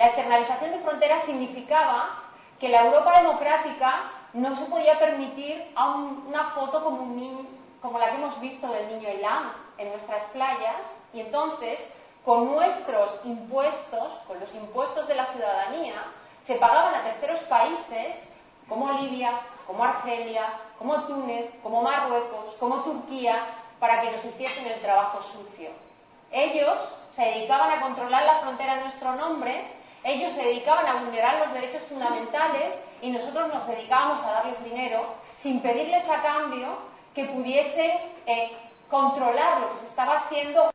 La externalización de fronteras significaba que la Europa democrática no se podía permitir una foto como, como la que hemos visto del niño Ilán en nuestras playas y entonces con nuestros impuestos, con los impuestos de la ciudadanía, se pagaban a terceros países como Libia, como Argelia, como Túnez, como Marruecos, como Turquía, para que nos hiciesen el trabajo sucio. Ellos se dedicaban a controlar la frontera en nuestro nombre, ellos se dedicaban a vulnerar los derechos fundamentales y nosotros nos dedicábamos a darles dinero sin pedirles a cambio que pudiese eh, controlar lo que se estaba haciendo.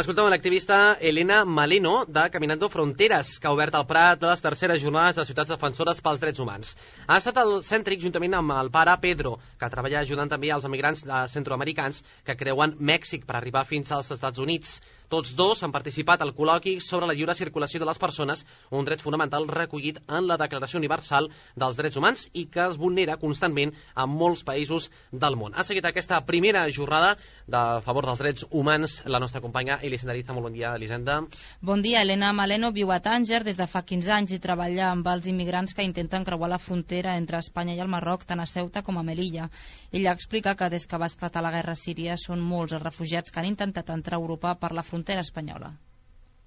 Escolta'm l'activista Elena Maleno de Caminando Fronteres, que ha obert el Prat les terceres jornades de ciutats defensores pels drets humans. Ha estat el cèntric juntament amb el pare Pedro, que treballa ajudant també als emigrants centroamericans que creuen Mèxic per arribar fins als Estats Units. Tots dos han participat al col·loqui sobre la lliure circulació de les persones, un dret fonamental recollit en la Declaració Universal dels Drets Humans i que es vulnera constantment a molts països del món. Ha seguit aquesta primera jornada de favor dels drets humans la nostra companya Elisenda Ariza. Molt bon dia, Elisenda. Bon dia. Elena Maleno viu a Tànger des de fa 15 anys i treballa amb els immigrants que intenten creuar la frontera entre Espanya i el Marroc, tant a Ceuta com a Melilla. Ella explica que des que va esclatar la guerra síria són molts els refugiats que han intentat entrar a Europa per la frontera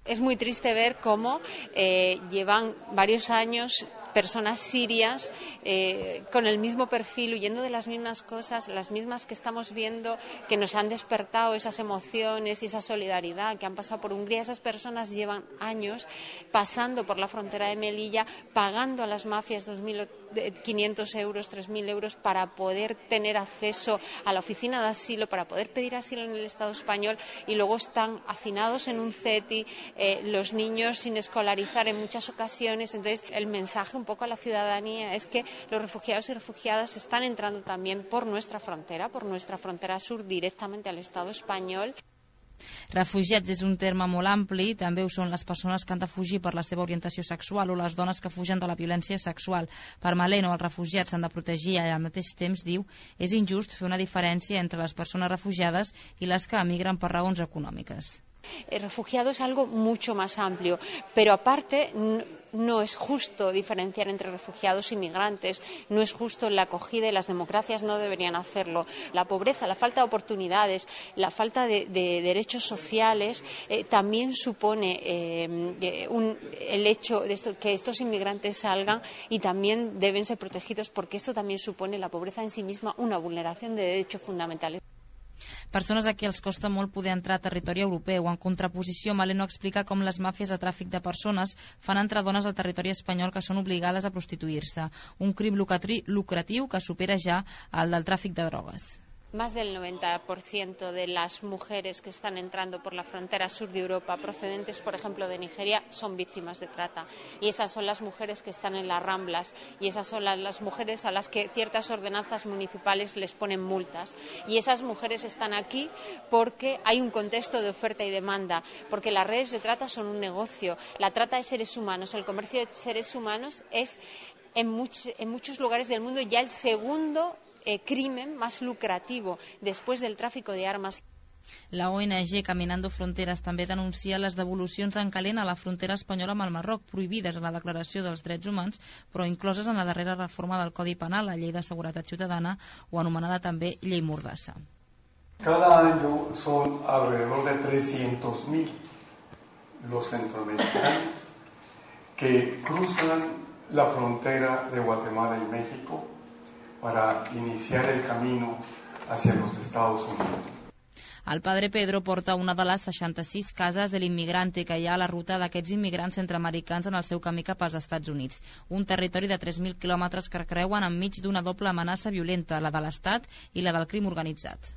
Es muy triste ver cómo eh, llevan varios años personas sirias eh, con el mismo perfil, huyendo de las mismas cosas, las mismas que estamos viendo, que nos han despertado esas emociones y esa solidaridad que han pasado por Hungría. Esas personas llevan años pasando por la frontera de Melilla, pagando a las mafias 2.500 euros, 3.000 euros para poder tener acceso a la oficina de asilo, para poder pedir asilo en el Estado español y luego están hacinados en un CETI, eh, los niños sin escolarizar en muchas ocasiones. Entonces, el mensaje un poco a la ciudadanía es que los refugiados y refugiadas están entrando también por nuestra frontera, por nuestra frontera sur, directament al Estado espanyol. Refugiats és un terme molt ampli, també ho són les persones que han de fugir per la seva orientació sexual o les dones que fugen de la violència sexual. Per Maleno, els refugiats s'han de protegir i al mateix temps, diu, és injust fer una diferència entre les persones refugiades i les que emigren per raons econòmiques. El refugiado es algo mucho más amplio, pero aparte no es justo diferenciar entre refugiados y migrantes, no es justo la acogida y las democracias no deberían hacerlo. La pobreza, la falta de oportunidades, la falta de, derechos sociales eh, también supone eh, el hecho de que estos inmigrantes salgan y también deben ser protegidos porque esto también supone la pobreza en sí misma una vulneración de derechos fundamentales. Persones a qui els costa molt poder entrar a territori europeu. En contraposició, Maleno explica com les màfies de tràfic de persones fan entrar dones al territori espanyol que són obligades a prostituir-se. Un crim lucratiu que supera ja el del tràfic de drogues. Más del 90% de las mujeres que están entrando por la frontera sur de Europa, procedentes, por ejemplo, de Nigeria, son víctimas de trata. Y esas son las mujeres que están en las ramblas y esas son las, mujeres a las que ciertas ordenanzas municipales les ponen multas. Y esas mujeres están aquí porque hay un contexto de oferta y demanda, porque las redes de trata son un negocio. La trata de seres humanos, el comercio de seres humanos es en, en muchos lugares del mundo ya el segundo eh, crimen más lucrativo después del tráfico de armas. La ONG Caminando Fronteres també denuncia les devolucions en calent a la frontera espanyola amb el Marroc, prohibides en la Declaració dels Drets Humans, però incloses en la darrera reforma del Codi Penal, la Llei de Seguretat Ciutadana, o anomenada també Llei Mordassa. Cada año son alrededor de 300.000 los centroamericanos que cruzan la frontera de Guatemala y México para iniciar el camino hacia los Estados Unidos. El padre Pedro porta una de les 66 cases de l'immigrante que hi ha a la ruta d'aquests immigrants centroamericans en el seu camí cap als Estats Units. Un territori de 3.000 quilòmetres que creuen enmig d'una doble amenaça violenta, la de l'Estat i la del crim organitzat.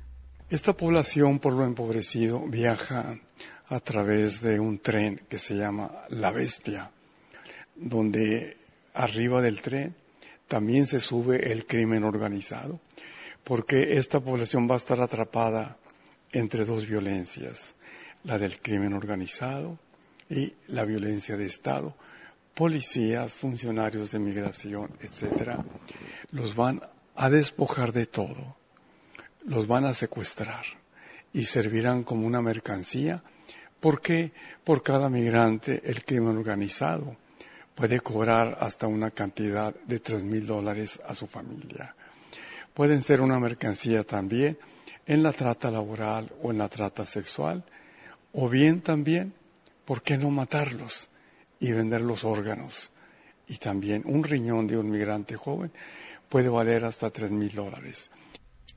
Esta población, por lo empobrecido, viaja a través de un tren que se llama La Bestia, donde arriba del tren también se sube el crimen organizado, porque esta población va a estar atrapada entre dos violencias, la del crimen organizado y la violencia de Estado. Policías, funcionarios de migración, etcétera, los van a despojar de todo, los van a secuestrar y servirán como una mercancía. ¿Por qué por cada migrante el crimen organizado puede cobrar hasta una cantidad de tres mil dólares a su familia? Pueden ser una mercancía también en la trata laboral o en la trata sexual, o bien también, ¿por qué no matarlos y vender los órganos? Y también un riñón de un migrante joven puede valer hasta tres mil dólares.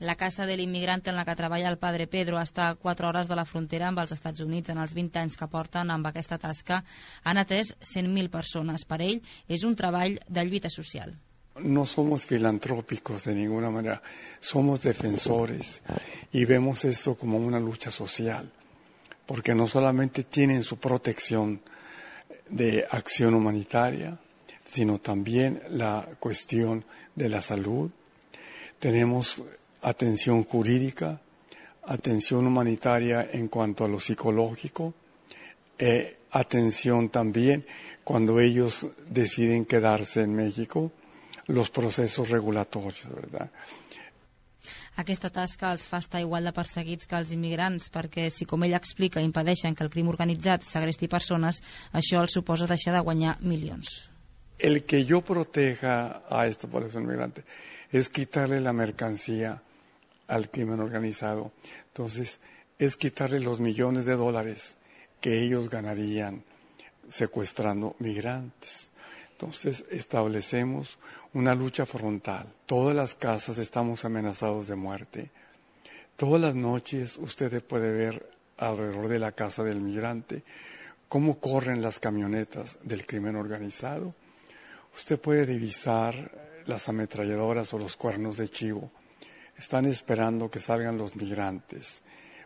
La casa de l'immigrant en la que treballa el padre Pedro està a 4 hores de la frontera amb els Estats Units. En els 20 anys que porten amb aquesta tasca han atès 100.000 persones. Per ell és un treball de lluita social. No somos filantrópicos de ninguna manera, somos defensores y vemos esto como una lucha social, porque no solamente tienen su protección de acción humanitaria, sino también la cuestión de la salud. Tenemos atención jurídica, atención humanitaria en cuanto a lo psicológico, eh, atención también cuando ellos deciden quedarse en México, los procesos regulatorios, ¿verdad? Aquesta tasca els fa estar igual de perseguits que els immigrants, perquè si, com ell explica, impedeixen que el crim organitzat segresti persones, això els suposa deixar de guanyar milions. El que yo proteja a esta población migrante es quitarle la mercancía al crimen organizado. Entonces, es quitarle los millones de dólares que ellos ganarían secuestrando migrantes. Entonces, establecemos una lucha frontal. Todas las casas estamos amenazados de muerte. Todas las noches usted puede ver alrededor de la casa del migrante cómo corren las camionetas del crimen organizado. Usted puede divisar las ametralladoras o los cuernos de chivo están esperando que salgan los migrantes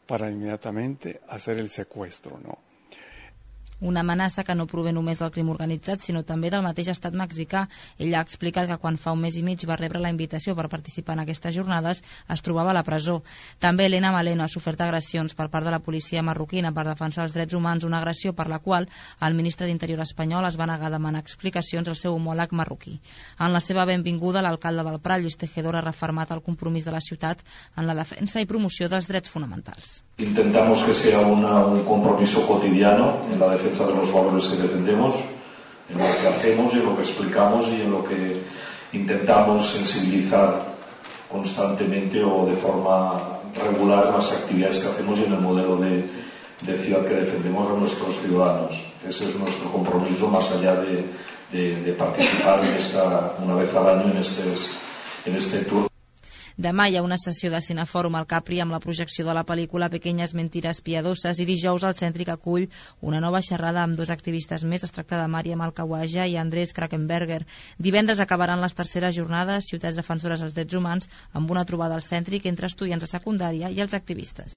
para inmediatamente hacer el secuestro, ¿no? Una amenaça que no prové només del crim organitzat, sinó també del mateix estat mexicà. Ell ha explicat que quan fa un mes i mig va rebre la invitació per participar en aquestes jornades, es trobava a la presó. També Elena Maleno ha sofert agressions per part de la policia marroquina per defensar els drets humans, una agressió per la qual el ministre d'Interior espanyol es va negar a demanar explicacions al seu homòleg marroquí. En la seva benvinguda, l'alcalde del Prat, Lluís Tejedor, ha refermat el compromís de la ciutat en la defensa i promoció dels drets fonamentals. Intentamos que sea una, un compromiso cotidiano en la defensa de los valores que defendemos, en lo que hacemos y en lo que explicamos y en lo que intentamos sensibilizar constantemente o de forma regular las actividades que hacemos y en el modelo de, de ciudad que defendemos a nuestros ciudadanos. Ese es nuestro compromiso más allá de, de, de participar en esta, una vez al año en, estes, en este tour. Demà hi ha una sessió de Cinefòrum al Capri amb la projecció de la pel·lícula Pequeñas Mentiras Piadoses i dijous el Cèntric acull una nova xerrada amb dos activistes més. Es tracta de Maria Malcawaja i Andrés Krakenberger. Divendres acabaran les terceres jornades Ciutats Defensores dels Drets Humans amb una trobada al Cèntric entre estudiants de secundària i els activistes.